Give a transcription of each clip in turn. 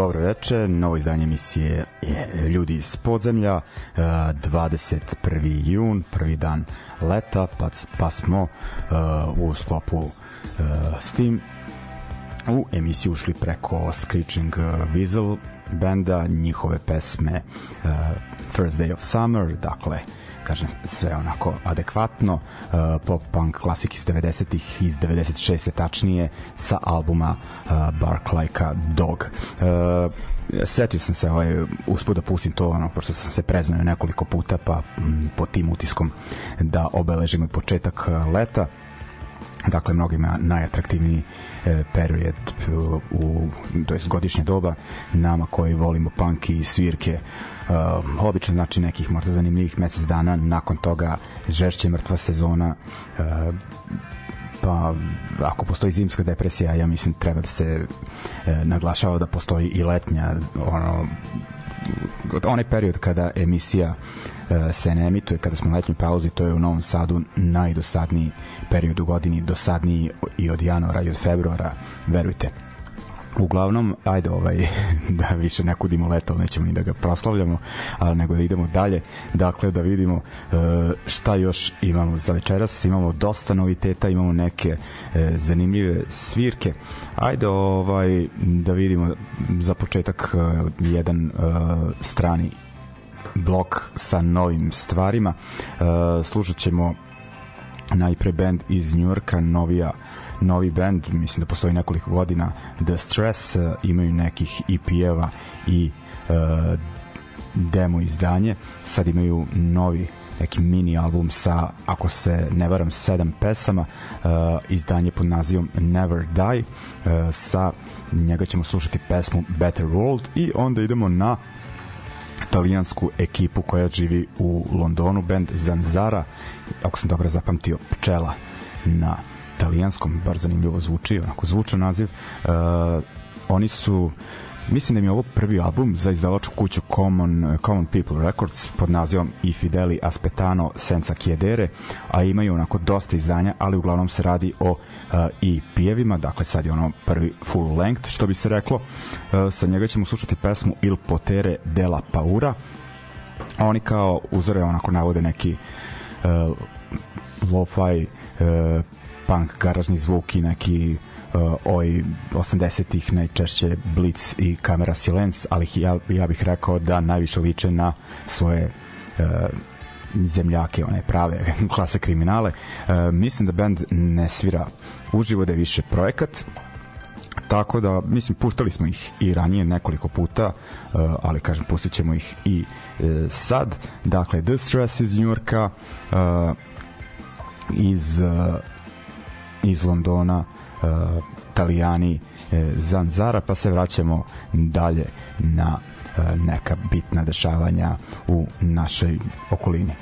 Dobro veče, novo izdanje emisije je Ljudi iz podzemlja, e, 21. jun, prvi dan leta, pa, pa smo e, u sklopu e, s tim u emisiju ušli preko Screeching Weasel benda, njihove pesme First Day of Summer, dakle kažem sve onako adekvatno uh, pop punk klasik iz 90-ih iz 96 tačnije sa albuma uh, Bark Like a Dog. Uh, setio sam se ovaj, uspud da pustim to ono, pošto sam se preznao nekoliko puta pa m, po tim utiskom da obeležimo početak uh, leta. Dakle mnogima najatraktivniji period u, u to jest godišnje doba nama koji volimo punk i svirke uh, e, obično znači nekih možda zanimljivih mesec dana nakon toga žešće mrtva sezona e, pa ako postoji zimska depresija ja mislim treba da se e, naglašava da postoji i letnja ono onaj period kada emisija e, se ne emituje, kada smo na letnjoj pauzi, to je u Novom Sadu najdosadniji period u godini, dosadniji i od januara i od februara, verujte. Uglavnom, ajde ovaj, da više ne kudimo nećemo ni da ga proslavljamo, ali nego da idemo dalje. Dakle, da vidimo e, šta još imamo za večeras. Imamo dosta noviteta, imamo neke e, zanimljive svirke. Ajde ovaj, da vidimo za početak e, jedan strani blok sa novim stvarima. E, slušat ćemo najpre band iz Njurka, novija novi band, mislim da postoji nekoliko godina The Stress, uh, imaju nekih EP-eva i uh, demo izdanje. Sad imaju novi neki mini album sa, ako se ne varam, sedam pesama, uh, izdanje pod nazivom Never Die, uh, sa njega ćemo slušati pesmu Better World i onda idemo na talijansku ekipu koja živi u Londonu, band Zanzara, ako sam dobro zapamtio, pčela na talijanskom, bar zanimljivo zvuči, onako zvučan naziv. Uh, oni su mislim da mi je ovo prvi album za izdavačku kuću Common, Common People Records pod nazivom I Fideli Aspetano Senza Chiedere, a imaju onako dosta izdanja, ali uglavnom se radi o uh, EP-evima, dakle sad je ono prvi full length, što bi se reklo. Uh, sa njega ćemo slušati pesmu Il Potere della Paura. A oni kao uzore onako navode neki uh, lo-fi uh, punk garažni zvuk i neki uh, oj 80-ih najčešće Blitz i Kamera Silence, ali ja, ja bih rekao da najviše liče na svoje uh, zemljake, one prave klase kriminale. Uh, mislim da band ne svira uživo, da je više projekat, tako da mislim puštali smo ih i ranije nekoliko puta uh, ali kažem pustit ćemo ih i uh, sad dakle The Stress iz Njurka uh, iz iz Londona uh, Italijani uh, Zanzara pa se vraćamo dalje na uh, neka bitna dešavanja u našoj okolini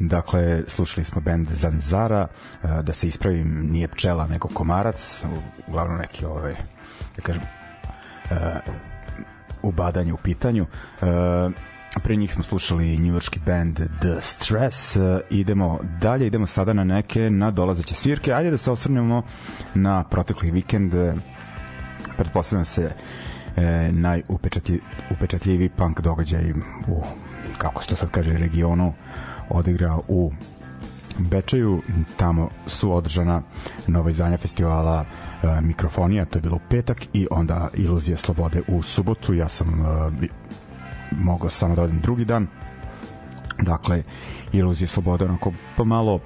Dakle, slušali smo band Zanzara, e, da se ispravim, nije pčela, nego komarac, u- uglavnom neki ovaj, da kažem, e, ubadanje u pitanju. E, pre njih smo slušali njujorski band The Stress. Idemo dalje, idemo sada na neke nadolazeće svirke. Ajde da se osvrnemo na protekli vikend. Pretpostavljam se e, najupečatljiviji punk događaj u, kako se to sad kaže, regionu odigrao u Bečeju, tamo su održana nova izdanja festivala e, Mikrofonija, to je bilo u petak i onda Iluzija slobode u subotu, ja sam e, mogao samo da odim drugi dan. Dakle Iluzija slobode onako pomalo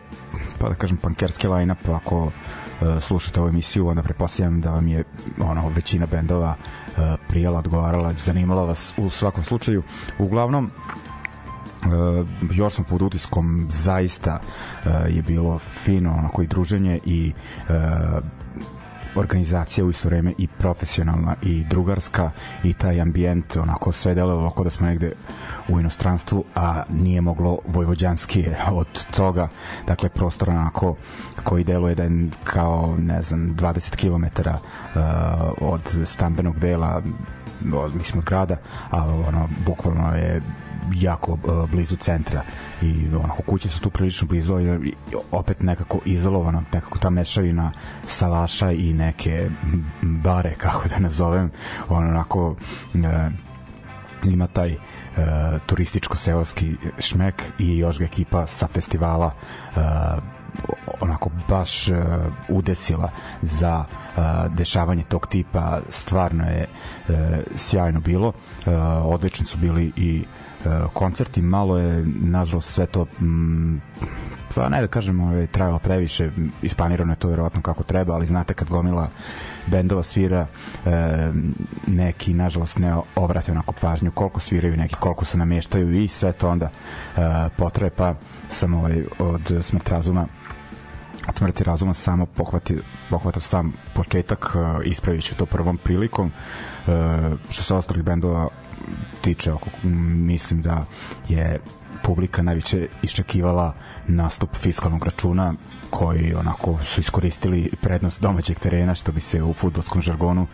pa da kažem pankerski line up ako e, slušate ovu emisiju onda pretpostavljam da vam je ono većina bendova e, prijela, odgovarala, zanimala vas u svakom slučaju. Uglavnom još smo pod utiskom zaista uh, je bilo fino onako i druženje i uh, organizacija u isto vreme i profesionalna i drugarska i taj ambijent onako sve delovalo kao da smo negde u inostranstvu a nije moglo vojvođanski od toga. Dakle prostor onako koji deluje da je kao ne znam 20 km uh, od stambenog dela od, mislim od grada a ono bukvalno je jako uh, blizu centra. I onako kuće su tu prilično blizu i, opet nekako izolovano nekako ta mešavina salaša i neke bare kako da nazovem onako uh, ima taj uh, turističko-seoski šmek i još ga ekipa sa festivala uh, onako baš uh, udesila za uh, dešavanje tog tipa. Stvarno je uh, sjajno bilo. Uh, odlični su bili i uh, koncerti malo je nažalost sve to mm, pa ne da kažem ovaj, trajalo previše isplanirano je to verovatno kako treba ali znate kad gomila bendova svira e, neki nažalost ne obrate onako pažnju koliko sviraju neki koliko se nameštaju i sve to onda e, potraje pa sam ovaj, od smrt razuma od smrti razuma samo pohvati, pohvatao sam početak e, ispravit ću to prvom prilikom e, što se ostalih bendova tiče oko, mislim da je publika najviše iščekivala nastup fiskalnog računa koji onako su iskoristili prednost domaćeg terena što bi se u futbolskom žargonu e,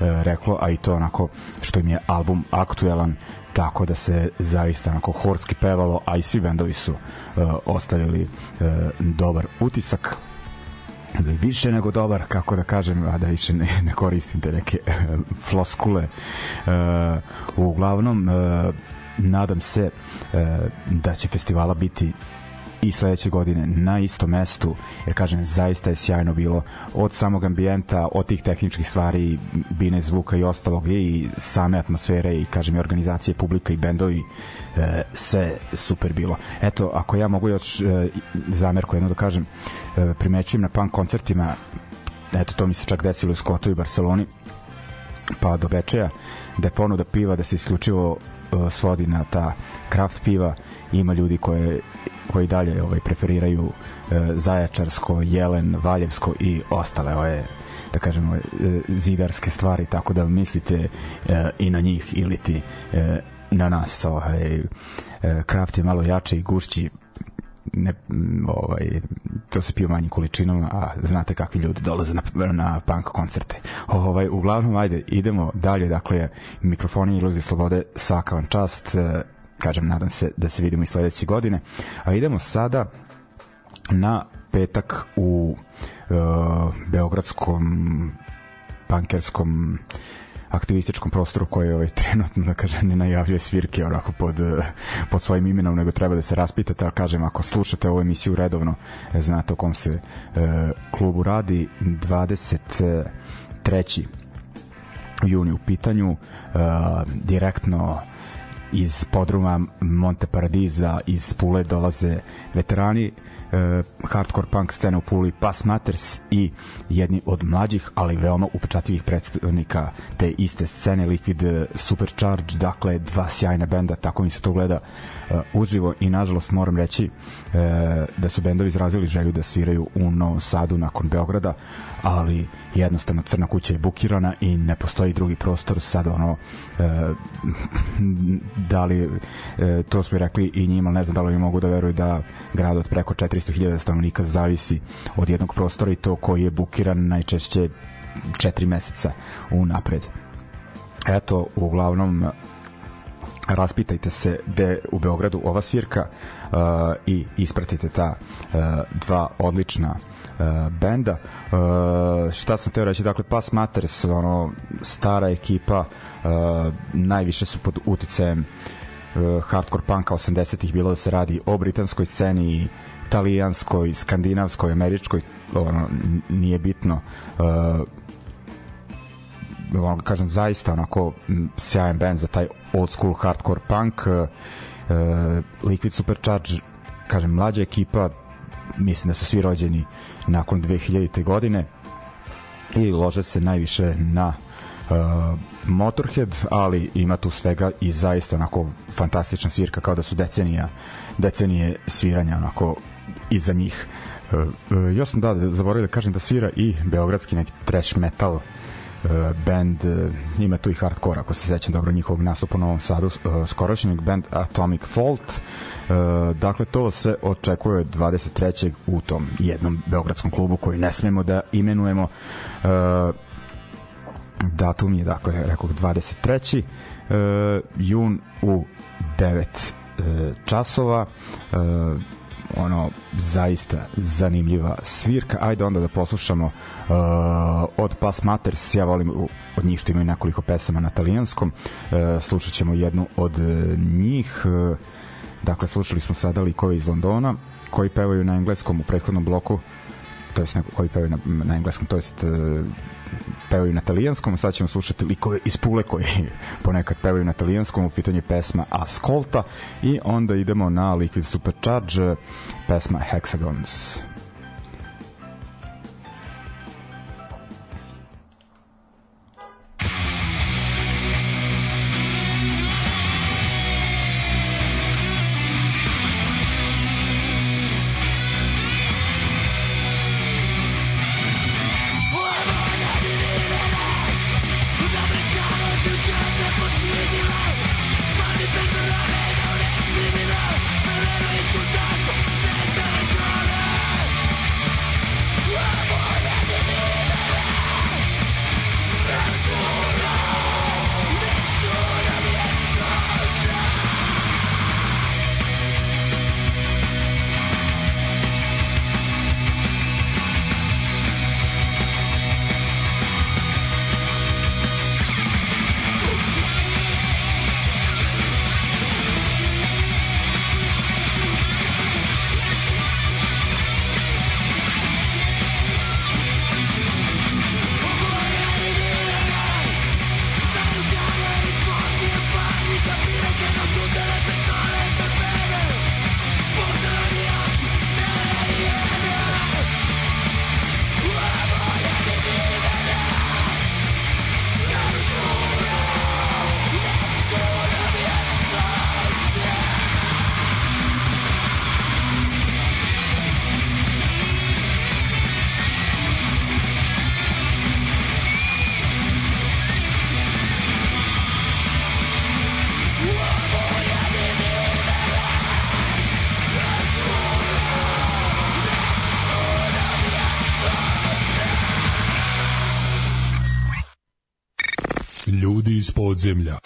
reklo, a i to onako što im je album aktuelan tako da se zaista onako horski pevalo, a i svi bendovi su e, ostavili e, dobar utisak više nego dobar, kako da kažem, a da više ne, ne koristim te neke e, floskule. E, uglavnom, e, nadam se da će festivala biti i sledeće godine na istom mestu, jer kažem, zaista je sjajno bilo od samog ambijenta, od tih tehničkih stvari, bine zvuka i ostalog i same atmosfere i kažem i organizacije publika i bendovi e, sve super bilo. Eto, ako ja mogu još e, zamerku jedno da kažem, e, primećujem na punk koncertima eto to mi se čak desilo u Skotu i Barceloni pa do Bečeja da je ponuda piva da se isključivo uh, svodi na ta kraft piva ima ljudi koje koji dalje ovaj preferiraju uh, Zajačarsko, Jelen, Valjevsko i ostale ove da kažemo e, zidarske stvari tako da mislite e, i na njih ili ti e, na nas ovaj e, kraft je malo jači i gušći ne, ovaj, to se u manjim količinama, a znate kakvi ljudi dolaze na, na punk koncerte. Ovaj, uglavnom, ajde, idemo dalje, dakle, mikrofoni iluzije slobode, svaka vam čast, e, kažem, nadam se da se vidimo i sledeće godine, a idemo sada na petak u e, beogradskom pankerskom aktivističkom prostoru koji ovaj trenutno da kažem ne najavljuje svirke onako pod, eh, pod svojim imenom nego treba da se raspitate a kažem ako slušate ovu emisiju redovno eh, znate o kom se e, klubu radi 23. juni u pitanju e, direktno iz podruma Monte Paradiza iz Pule dolaze veterani e, hardcore punk scene u Puli Pass Matters i jedni od mlađih, ali veoma upečatljivih predstavnika te iste scene Liquid Supercharge, dakle dva sjajna benda, tako mi se to gleda uživo i nažalost moram reći uh, da su bendovi izrazili želju da sviraju u Novom Sadu nakon Beograda, ali jednostavno Crna kuća je bukirana i ne postoji drugi prostor. Sad ono uh, da li to smo rekli i njima ne znam da li mogu da veruju da grad od preko 400.000 stanovnika zavisi od jednog prostora i to koji je bukiran najčešće 4 meseca unapred. Eto uglavnom raspitajte se gde u Beogradu ova svirka uh, i ispratite ta uh, dva odlična uh, benda. Uh, šta sam teo reći, dakle Pass Matters, ono, stara ekipa, uh, najviše su pod uticajem uh, hardcore punka 80-ih bilo da se radi o britanskoj sceni italijanskoj, skandinavskoj, američkoj, ono, nije bitno. Uh, ono, kažem, zaista onako sjajan band za taj old school hardcore punk uh, Liquid Supercharge kažem, mlađa ekipa mislim da su svi rođeni nakon 2000. godine i lože se najviše na uh, Motorhead, ali ima tu svega i zaista onako fantastična svirka kao da su decenija decenije sviranja onako iza njih. Uh, još sam da, zaboravio da kažem da svira i beogradski neki trash metal uh, band uh, ima tu i hardcore ako se sećam dobro njihovog nastupa u Novom Sadu uh, skorošnjeg band Atomic Fault dakle to se očekuje 23. u tom jednom beogradskom klubu koji ne smemo da imenujemo datum je dakle rekao 23. Uh, jun u 9 uh, časova ono zaista zanimljiva svirka. Ajde onda da poslušamo uh, od Pass Matters ja volim od njih što imaju nekoliko pesama na talijanskom. Uh, slušat ćemo jednu od uh, njih. Uh, dakle slušali smo sada likove iz Londona koji pevaju na engleskom u prethodnom bloku to jest koji pevaju na, na engleskom, to jest uh, pevaju na talijanskom, a sad ćemo slušati likove iz Pule koji ponekad pevaju na talijanskom, u pitanju pesma Ascolta i onda idemo na Liquid Supercharge, pesma Hexagons. Ljudi iz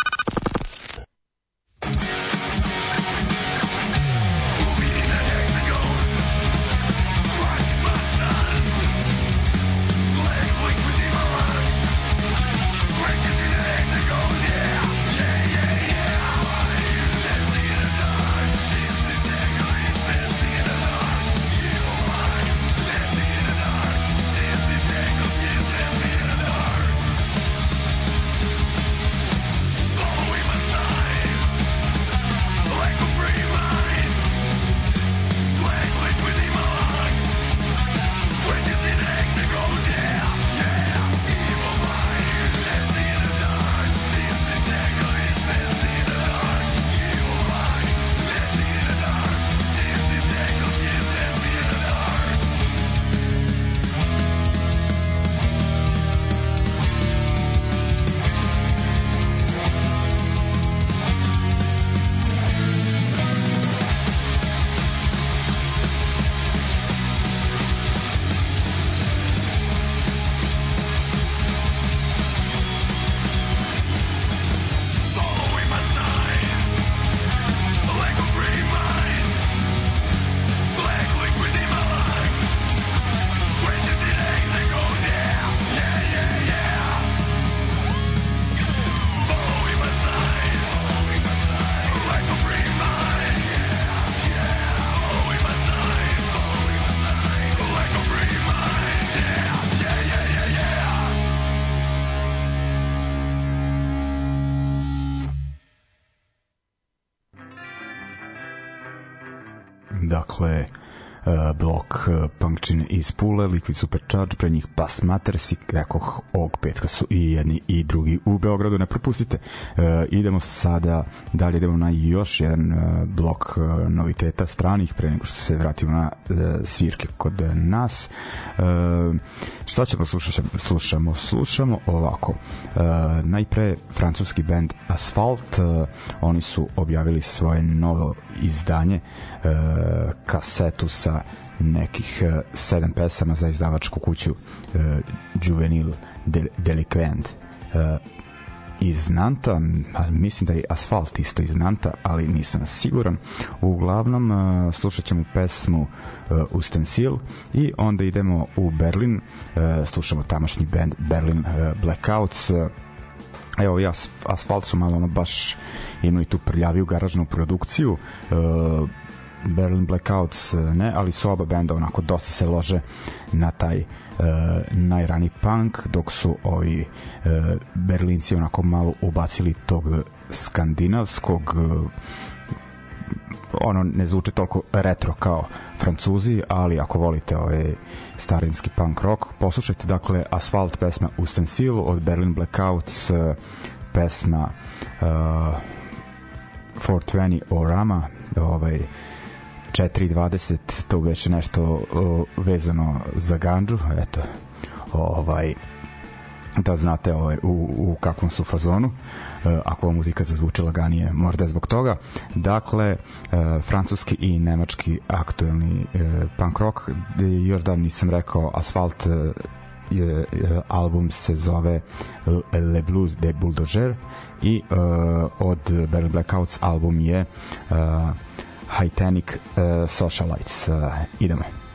iz Pule, Liquid Supercharge, pre njih Bass Matters i rekoh ovog petka su i jedni i drugi u Beogradu, ne propustite. Uh, idemo sada dalje, idemo na još jedan uh, blok uh, noviteta stranih pre nego što se vratimo na uh, svirke kod nas. Uh, šta ćemo slušati? Slušamo, slušamo ovako. Uh, najpre francuski band Asphalt, uh, oni su objavili svoje novo izdanje uh, kasetu sa nekih uh, sedam pesama za izdavačku kuću uh, Juvenil Del Delinquent uh, iz Nanta, mislim da je Asfalt isto iz Nanta, ali nisam siguran. Uglavnom, uh, slušat ćemo pesmu uh, Ustensil i onda idemo u Berlin, uh, slušamo tamošnji band Berlin uh, Blackouts, uh, evo ja asfalt su malo ono baš imaju tu prljaviju garažnu produkciju Berlin Blackouts uh, ne, ali su oba benda onako dosta se lože na taj uh, najrani punk dok su ovi uh, Berlinci onako malo ubacili tog skandinavskog uh, ono ne zvuče toliko retro kao Francuzi, ali ako volite ovaj starinski punk rock, poslušajte dakle Asfalt pesma Ustensil od Berlin Blackouts uh, pesma uh, 420 Orama ovaj 4.20 to već nešto vezano za ganđu eto ovaj da znate ovaj, u, u kakvom su fazonu e, ako vam muzika zazvuči laganije možda zbog toga. Dakle e, francuski i nemački aktuelni e, punk rock još da nisam rekao Asfalt e, je, e, album se zove Le Blues de Bulldozer i e, od Berlin Blackouts album je e, Titanic e, Socialites e, idemo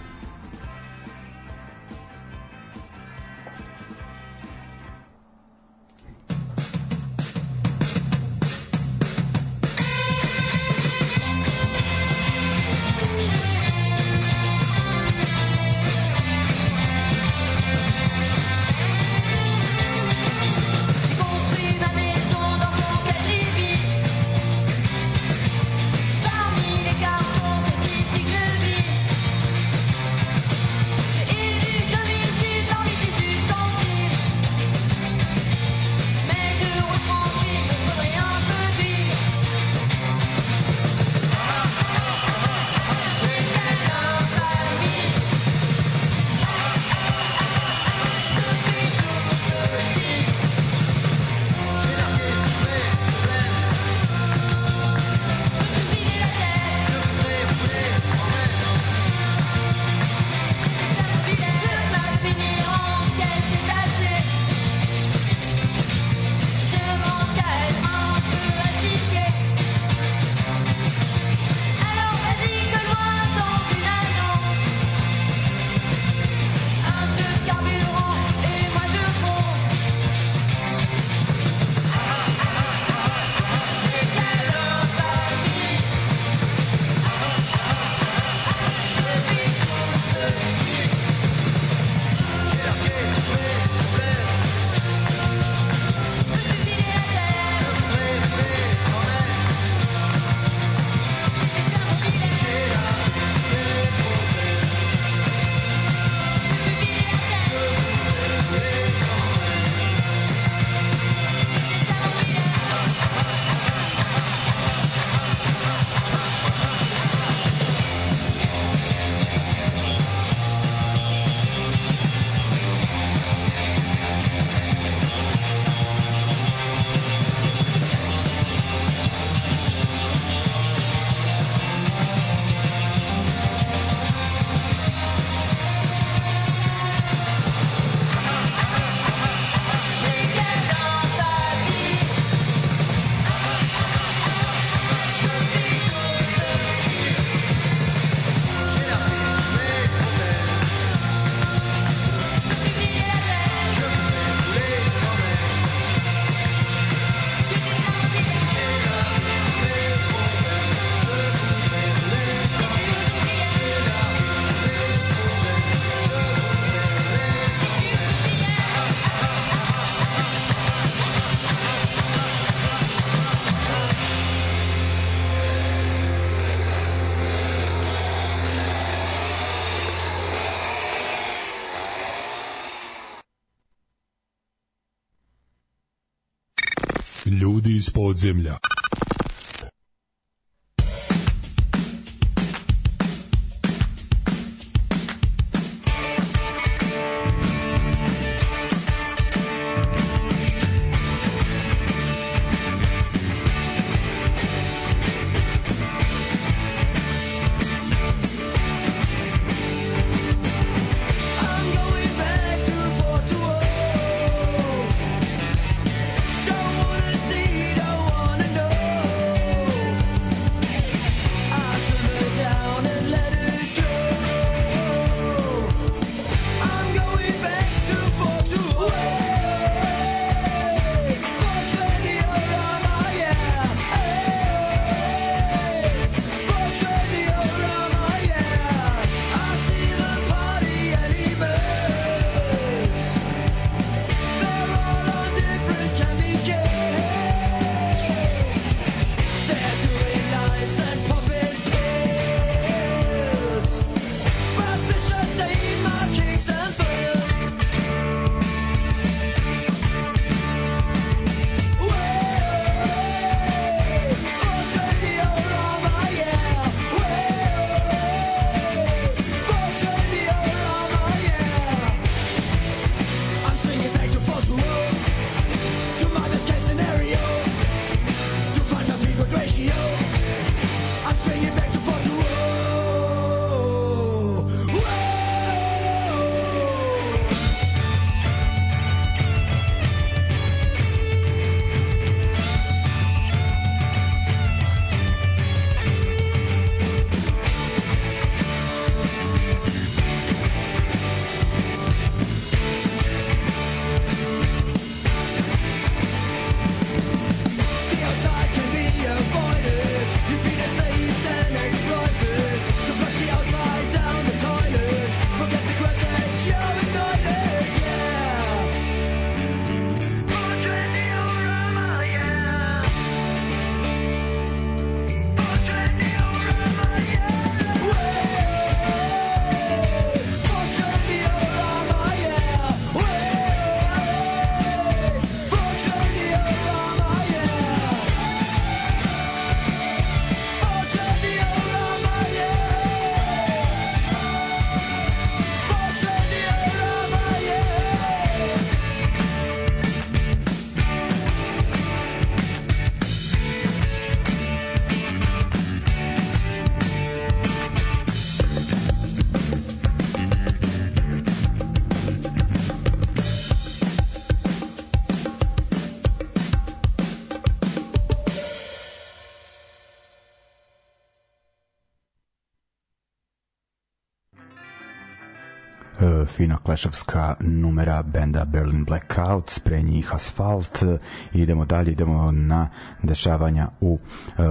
podzemlja. Fina klešovska numera benda Berlin Blackout, pre njih Asfalt, idemo dalje, idemo na dešavanja u e,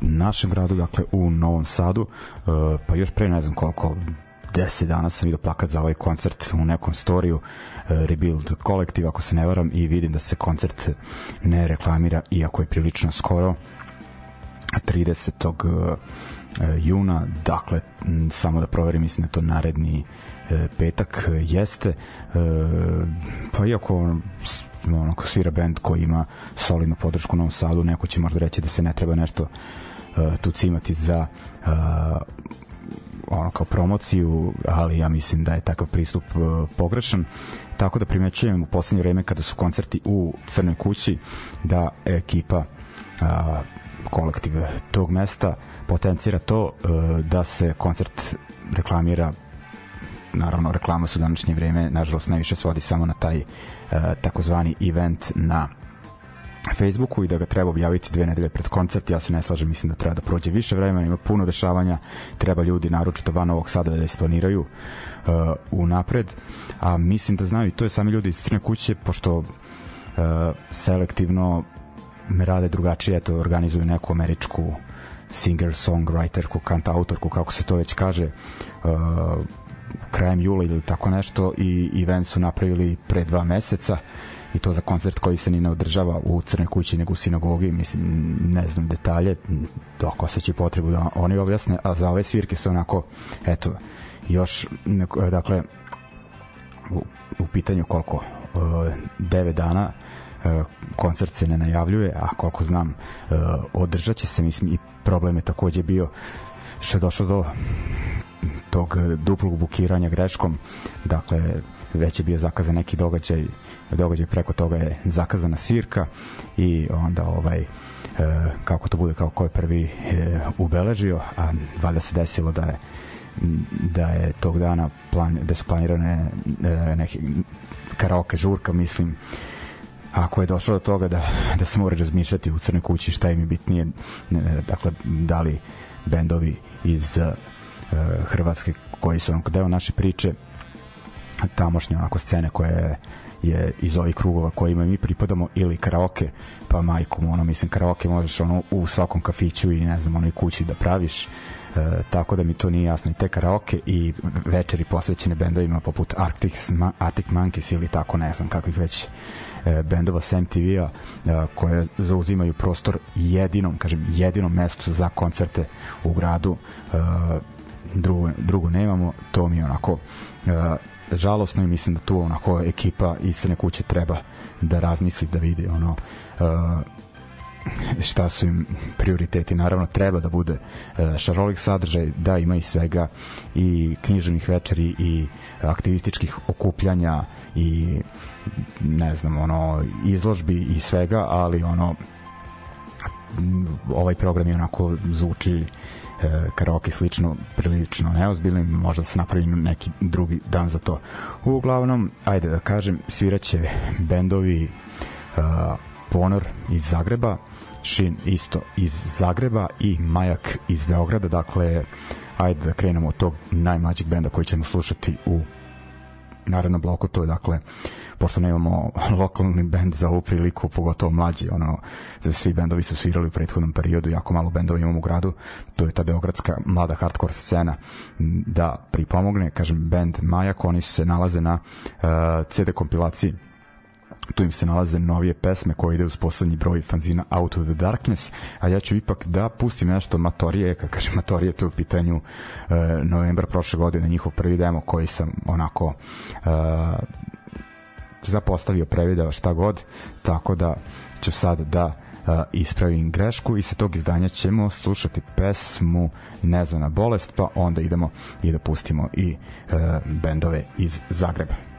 našem gradu, dakle u Novom Sadu, e, pa još pre ne znam koliko 10 dana sam vidio plakat za ovaj koncert u nekom storiju e, Rebuild kolektiv, ako se ne varam i vidim da se koncert ne reklamira iako je prilično skoro 30. e, juna, dakle samo da proverim, mislim da to naredni petak e, jeste e, pa iako onako svira band koji ima solidnu podršku u Novom Sadu, neko će možda reći da se ne treba nešto e, tu cimati za ono kao promociju, ali ja mislim da je takav pristup pogrešan. Tako da primećujem u poslednje vreme kada su koncerti u Crnoj kući da ekipa a, kolektiv tog mesta potencira to da se koncert reklamira naravno reklama su današnje vreme nažalost najviše svodi samo na taj e, takozvani event na Facebooku i da ga treba objaviti dve nedelje pred koncert, ja se ne slažem, mislim da treba da prođe više vremena, ima puno dešavanja, treba ljudi, naročito van ovog sada, da isplaniraju uh, u napred, a mislim da znaju i to je sami ljudi iz Crne kuće, pošto uh, selektivno me rade drugačije, eto, organizuju neku američku singer, songwriterku, kantautorku, kako se to već kaže, uh, krajem jula ili tako nešto i event su napravili pre dva meseca i to za koncert koji se ni ne održava u Crnoj kući nego u sinagogi, mislim, ne znam detalje, dok osjeći potrebu da oni objasne, a za ove svirke su onako, eto, još, dakle, u, u pitanju koliko, uh, 9 dana, koncert se ne najavljuje, a koliko znam e, održat će se, mislim i problem je takođe bio je došlo do tog duplog bukiranja greškom. Dakle već je bio zakazan neki događaj događaj preko toga je zakazana svirka i onda ovaj e, kako to bude kao ko je prvi e, ubeležio a valjda se desilo da je da je tog dana plan, da su planirane e, neke karaoke žurka mislim. Ako je došlo do toga da, da se mora razmišljati u Crnoj kući šta im je bitnije e, dakle da li bendovi iz e, Hrvatske koji su onako deo naše priče tamošnje onako scene koje je iz ovih krugova kojima mi pripadamo ili karaoke pa majkom ono mislim karaoke možeš ono u svakom kafiću i ne znam onoj kući da praviš e, tako da mi to nije jasno. I te karaoke i večeri posvećene bendovima poput Arctic, Arctic Monkeys ili tako ne znam kakvih već e, bendova sa MTV-a e, koje zauzimaju prostor jedinom, kažem, jedinom mestu za koncerte u gradu. E, drugo, drugo nemamo to mi je onako e, žalosno i mislim da tu onako ekipa iz Crne kuće treba da razmisli da vidi ono e, šta su im prioriteti. Naravno treba da bude šarolik sadržaj da ima i svega i književnih večeri i aktivističkih okupljanja i ne znam ono izložbi i svega ali ono ovaj program je onako zvuči e, karaoke slično prilično neozbiljno možda da se napravi neki drugi dan za to. Uglavnom ajde da kažem sviraće bendovi uh, Ponor iz Zagreba Šin isto iz Zagreba i Majak iz Beograda. Dakle ajde da krenemo od tog najmlađeg benda koji ćemo slušati u narednom bloku to je dakle pošto nemamo lokalni bend za ovu priliku, pogotovo mlađi, ono, svi bendovi su svirali u prethodnom periodu, jako malo bendova imamo u gradu, to je ta beogradska mlada hardcore scena. Da pripomogne, kažem, bend Majak, oni se nalaze na uh, CD kompilaciji tu im se nalaze novije pesme koje ide uz poslednji broj fanzina Out of the Darkness, a ja ću ipak da pustim nešto Matorije, kad kažem Matorije, to je u pitanju e, novembra prošle godine, njihov prvi demo koji sam onako e, zapostavio, prevideo šta god, tako da ću sad da uh, ispravim grešku i sa tog izdanja ćemo slušati pesmu Nezvana bolest, pa onda idemo i da pustimo i uh, bendove iz Zagreba.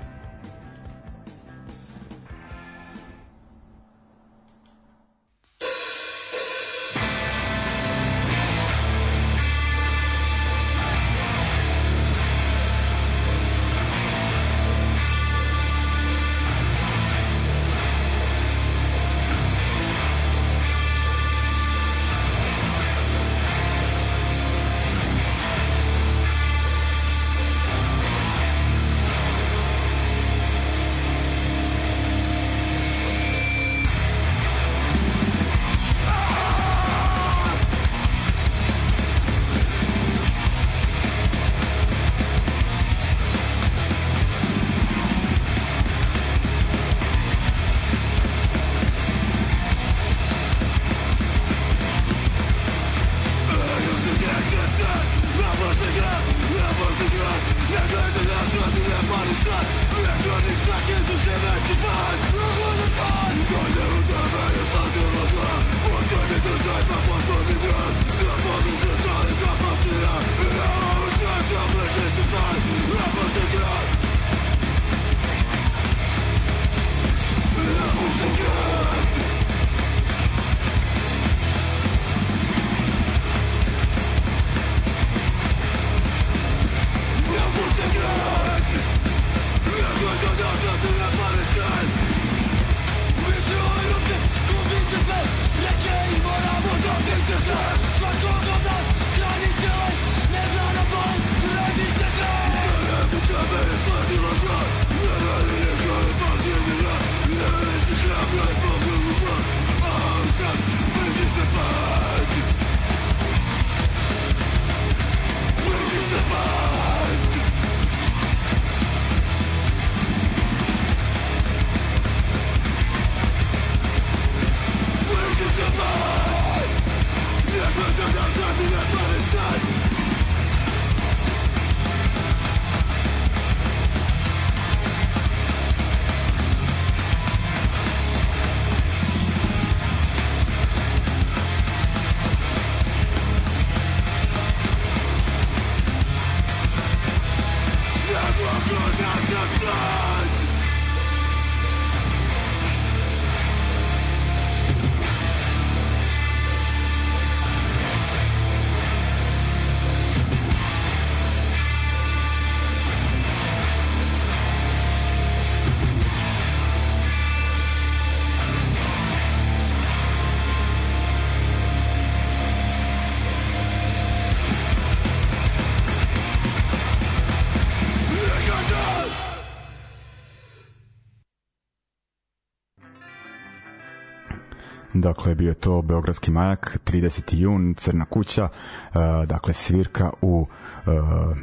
Dakle, bio je to Beogradski majak, 30. jun, Crna kuća, uh, dakle, svirka u uh,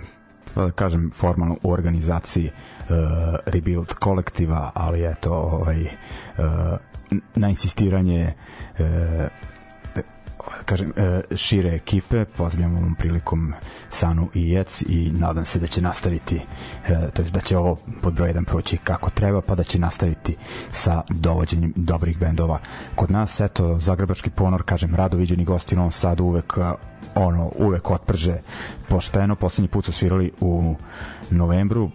pa da kažem formalno u organizaciji uh, Rebuild kolektiva, ali eto ovaj uh, na insistiranje uh, kažem, e, šire ekipe, pozdravljam ovom prilikom Sanu i Jec i nadam se da će nastaviti, e, to jest da će ovo pod broj 1 proći kako treba, pa da će nastaviti sa dovođenjem dobrih bendova kod nas. Eto, Zagrebački ponor, kažem, rado viđeni gosti u Novom Sadu, uvek e, ono, uvek otprže pošteno. Poslednji put su svirali u novembru,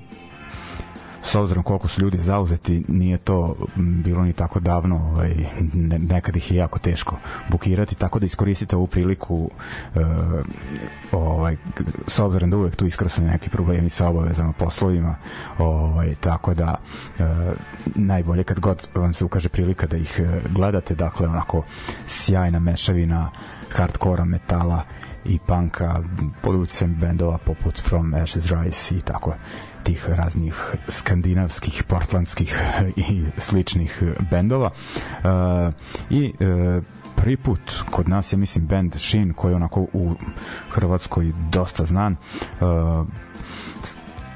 s obzirom koliko su ljudi zauzeti, nije to bilo ni tako davno, ovaj, ne, nekad ih je jako teško bukirati, tako da iskoristite ovu priliku e, ovaj, s obzirom da uvek tu iskrasne neki problemi sa obavezama poslovima, ovaj, tako da e, najbolje kad god vam se ukaže prilika da ih e, gledate, dakle onako sjajna mešavina hardkora, metala i panka pod bendova poput From Ashes Rise i tako tih raznih skandinavskih, portlandskih i sličnih bendova. Uh, I uh, prvi put kod nas je mislim band Shin koji je onako u Hrvatskoj dosta znan uh,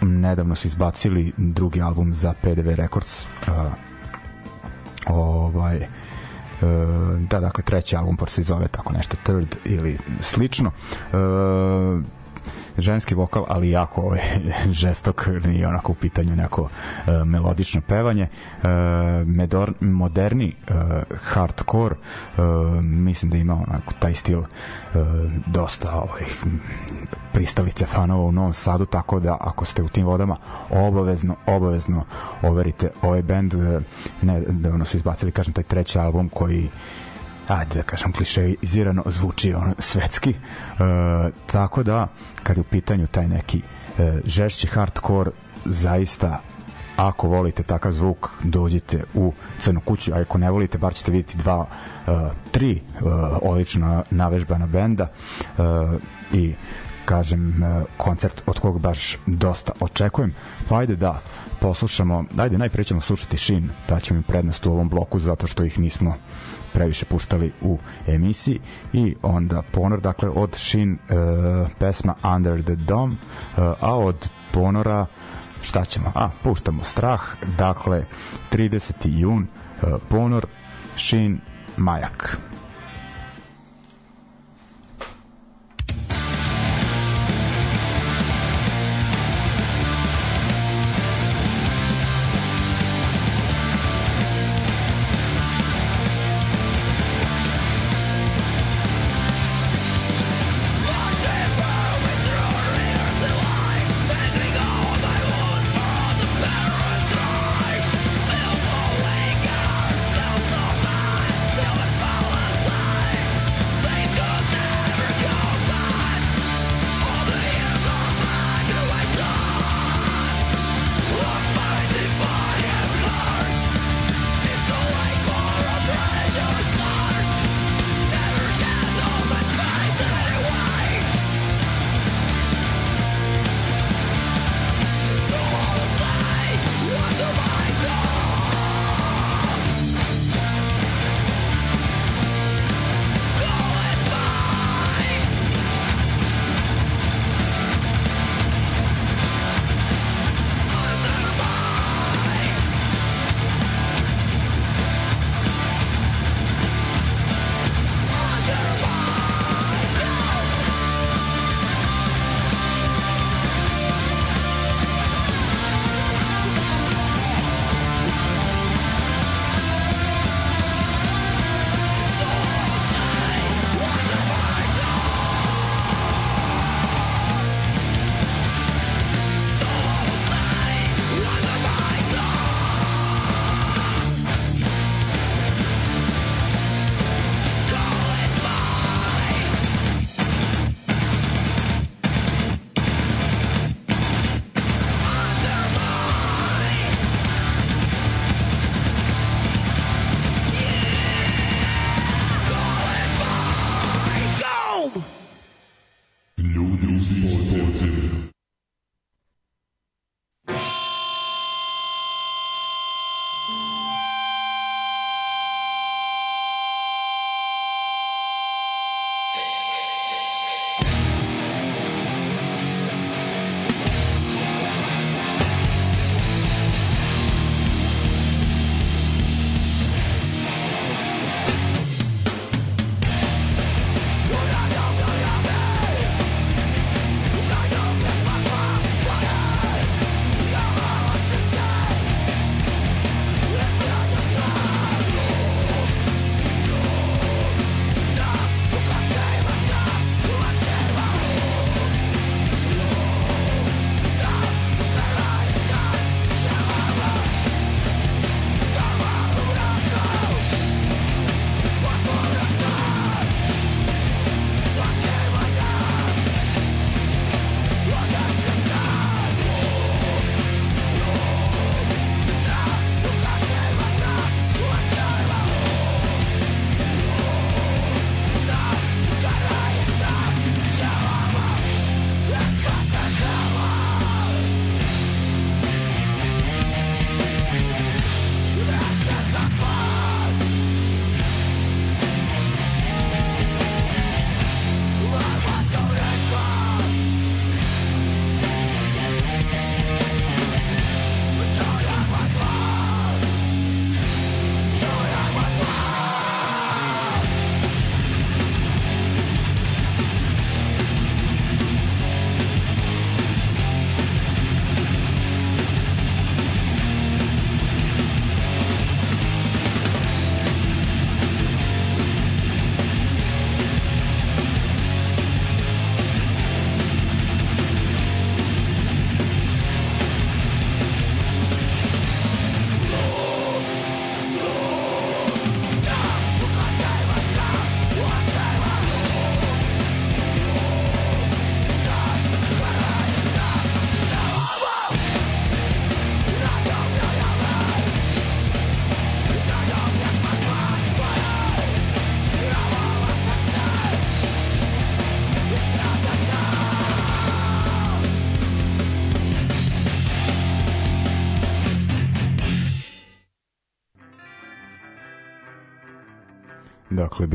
nedavno su izbacili drugi album za PDV Records ovaj da dakle treći album se zove tako nešto third ili slično ženski vokal, ali jako ovaj, žestok, nije onako u pitanju neko uh, melodično pevanje. Uh, medor, moderni uh, hardcore, uh, mislim da ima onako taj stil uh, dosta ovaj, pristalice fanova u Novom Sadu, tako da ako ste u tim vodama, obavezno, obavezno overite ovaj band. Ne, da ono su izbacili, kažem, taj treći album koji ajde da kažem klišeizirano zvuči ono svetski. E, tako da kad je u pitanju taj neki e, žešći hardcore zaista ako volite takav zvuk dođite u Crnu kuću a ako ne volite bar ćete vidjeti dva uh, tri uh, odlična navežbana benda. Uh, i kažem uh, koncert od kog baš dosta očekujem. Pa ajde da poslušamo ajde najpre ćemo slušati Shin da ćemo im prednost u ovom bloku zato što ih nismo previše puštali u emisiji i onda ponor dakle od Shin uh, pesma Under the Dome uh, a od ponora šta ćemo a puštamo strah dakle 30. jun uh, ponor Shin Majak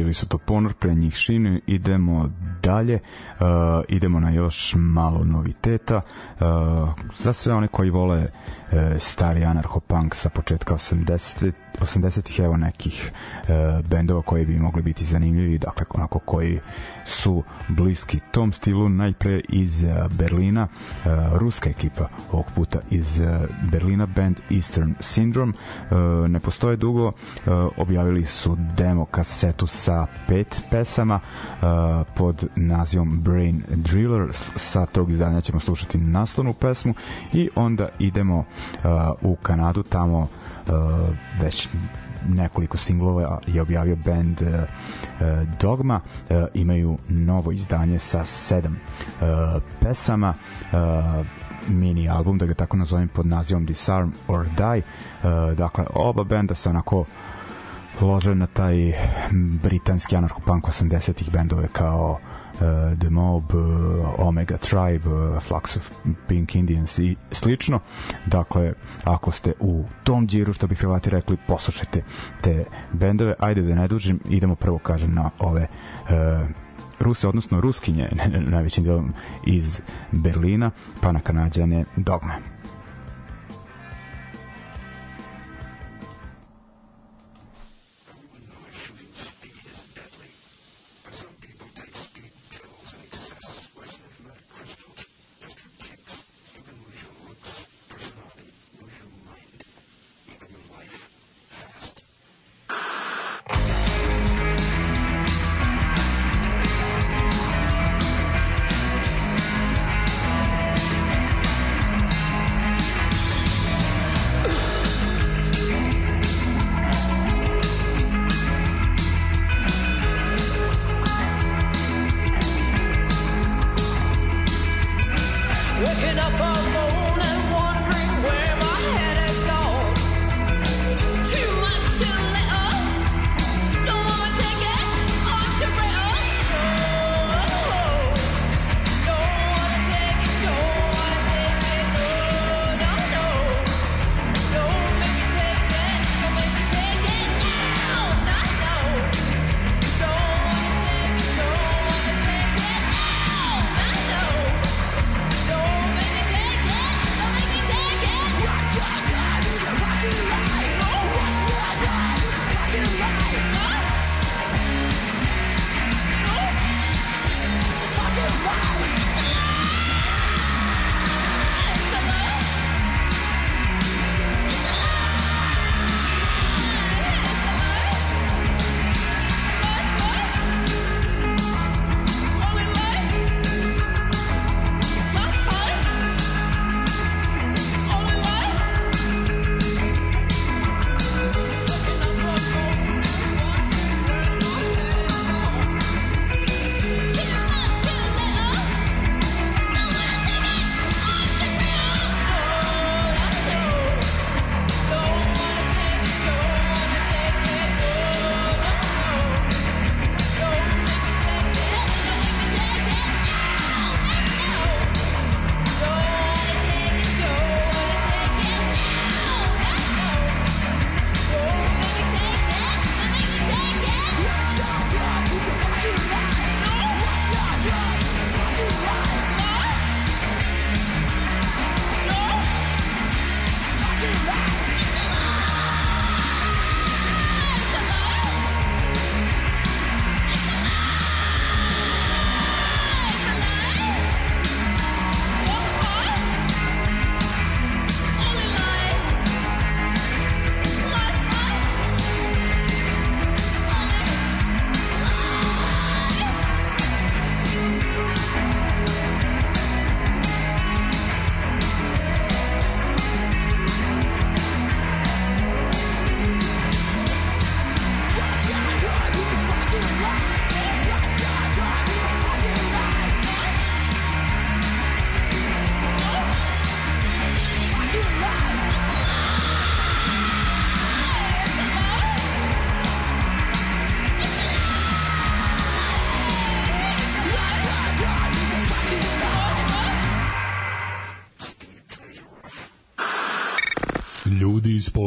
bili su to ponor, pre njih šine. Idemo dalje, uh, idemo na još malo noviteta. Uh, za sve one koji vole uh, stari anarcho-punk sa početka 80 80-ih evo nekih uh, bendova koji bi mogli biti zanimljivi, dakle onako koji su bliski tom stilu, najpre iz uh, Berlina, uh, ruska ekipa ovog puta iz uh, Berlina, band Eastern Syndrome, uh, ne postoje dugo, uh, objavili su demo kasetu sa pet pesama uh, pod nazivom Brain Driller, sa tog izdanja ćemo slušati naslovnu pesmu i onda idemo uh, u Kanadu, tamo uh, već nekoliko singlova je objavio band uh, uh, Dogma. Uh, imaju novo izdanje sa sedam uh, pesama. Uh, mini album, da ga tako nazovem pod nazivom Disarm or Die. Uh, dakle oba benda se onako lože na taj britanski anarcho-punk 80-ih bendove kao uh, The Mob, uh, Omega Tribe, uh, Flux of Pink Indians i slično. Dakle, ako ste u tom džiru, što bi Hrvati rekli, poslušajte te bendove. Ajde da ne dužim, idemo prvo, kažem, na ove uh, Ruse, odnosno Ruskinje, najvećim delom iz Berlina, pa na Kanadjane Dogme.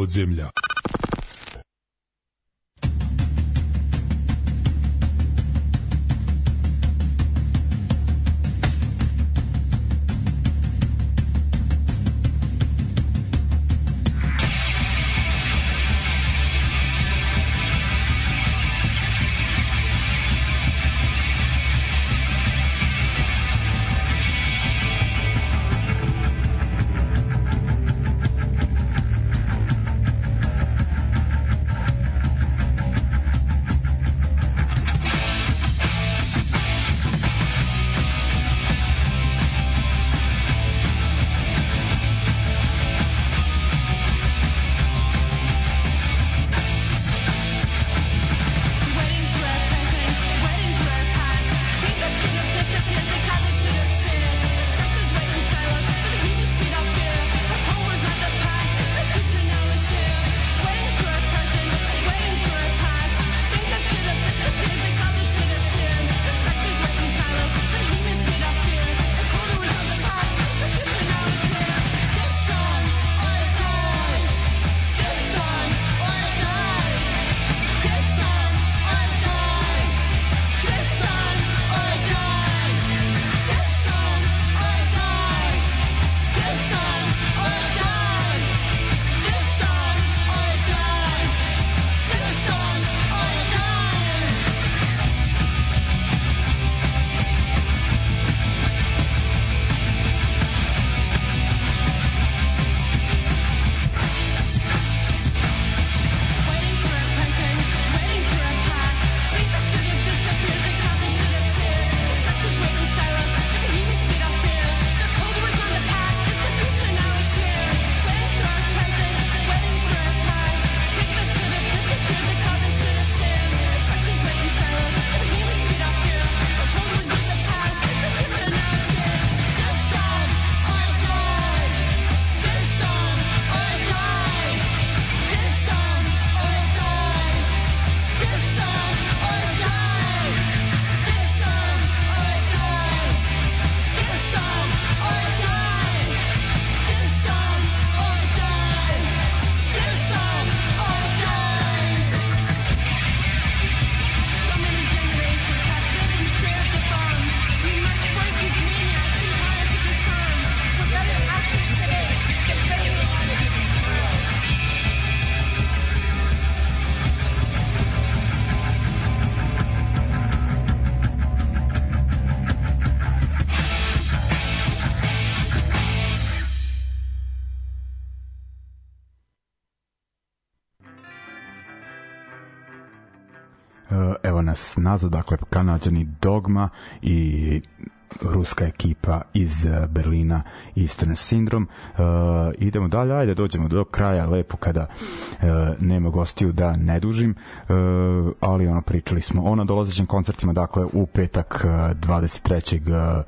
Podzemlja. Nazad, dakle Kanadžani Dogma i ruska ekipa iz e, Berlina Eastern Syndrome. E, idemo dalje, ajde dođemo do kraja lepo kada e, nema gostiju da ne dužim, e, ali ono pričali smo o nadolazećim koncertima, dakle u petak e, 23. E,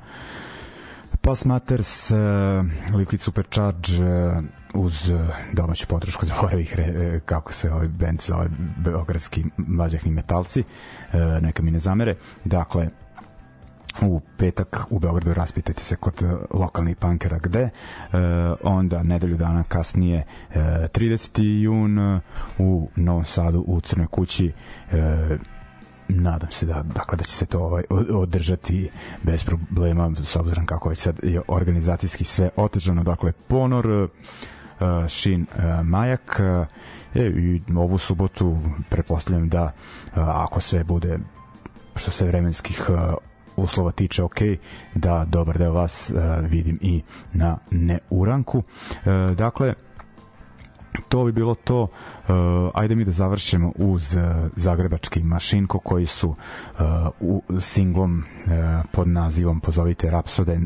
Pass Matters, uh, Liquid Supercharge uh, uz uh, domaću potrošku za ovih re, uh, kako se ovaj band zove beogradski mlađahni metalci uh, neka mi ne zamere dakle u petak u Beogradu raspitajte se kod lokalnih punkera gde uh, onda nedelju dana kasnije uh, 30. jun u Novom Sadu u Crnoj kući uh, nadam se da dakle da će se to ovaj od- održati bez problema s obzirom kako je sad organizacijski sve otežano dakle Ponor uh, Majak e, i ovu subotu pretpostavljam da ako sve bude što se vremenskih uslova tiče ok, da dobar deo vas vidim i na neuranku. Dakle, to bi bilo to. Uh, ajde mi da završimo uz uh, zagrebački mašinko koji su uh, u singlom uh, pod nazivom Pozovite Rapsode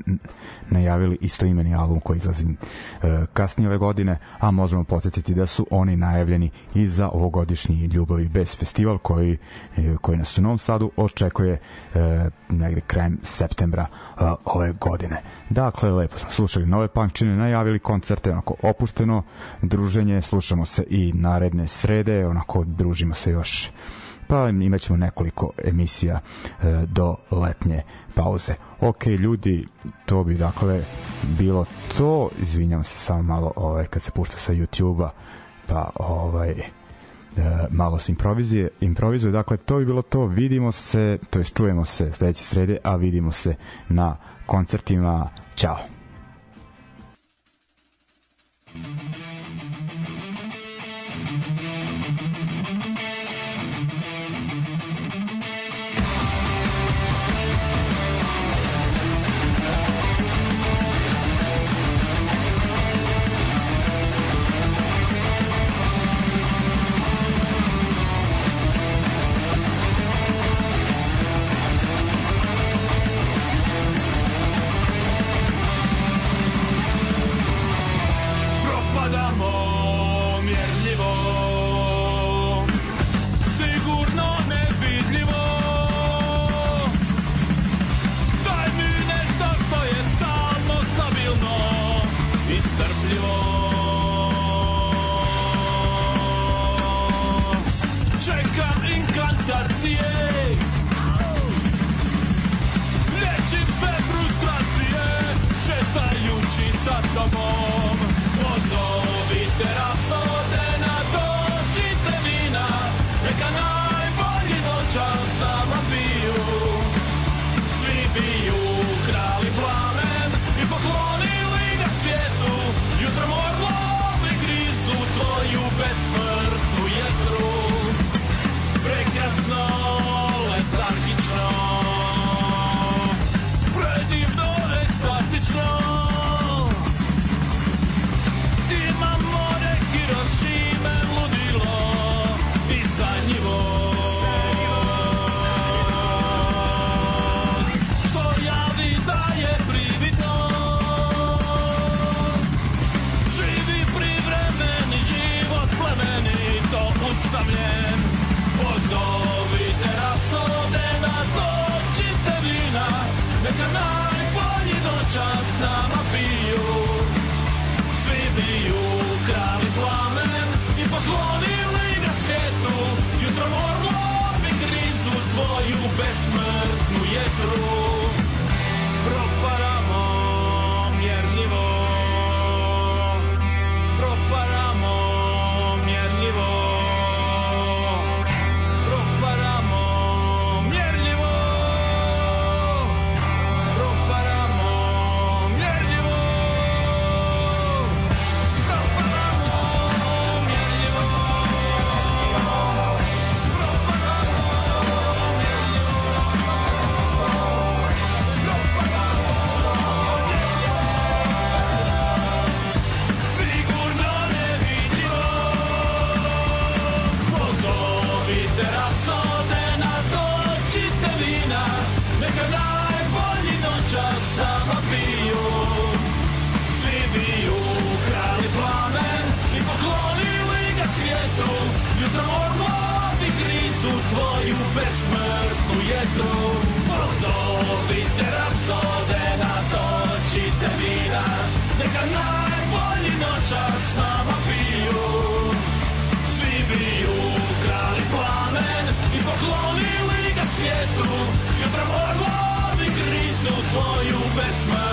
najavili istoimeni album koji izlazi uh, kasnije ove godine, a možemo podsjetiti da su oni najavljeni i za ovogodišnji Ljubavi bez festival koji, uh, koji nas u Novom Sadu očekuje uh, negde krajem septembra uh, ove godine. Dakle, lepo smo slušali nove punkčine, najavili koncerte, onako opušteno druženje, slušamo se i naredne srede, onako družimo se još pa imat ćemo nekoliko emisija e, do letnje pauze. Ok, ljudi, to bi dakle bilo to. Izvinjam se samo malo ovaj, kad se pušta sa YouTube-a, pa ovaj, e, malo se improvizuje, improvizuje. Dakle, to bi bilo to. Vidimo se, to jest čujemo se sledeće srede, a vidimo se na koncertima. Ćao! deco tvoju besmrtnost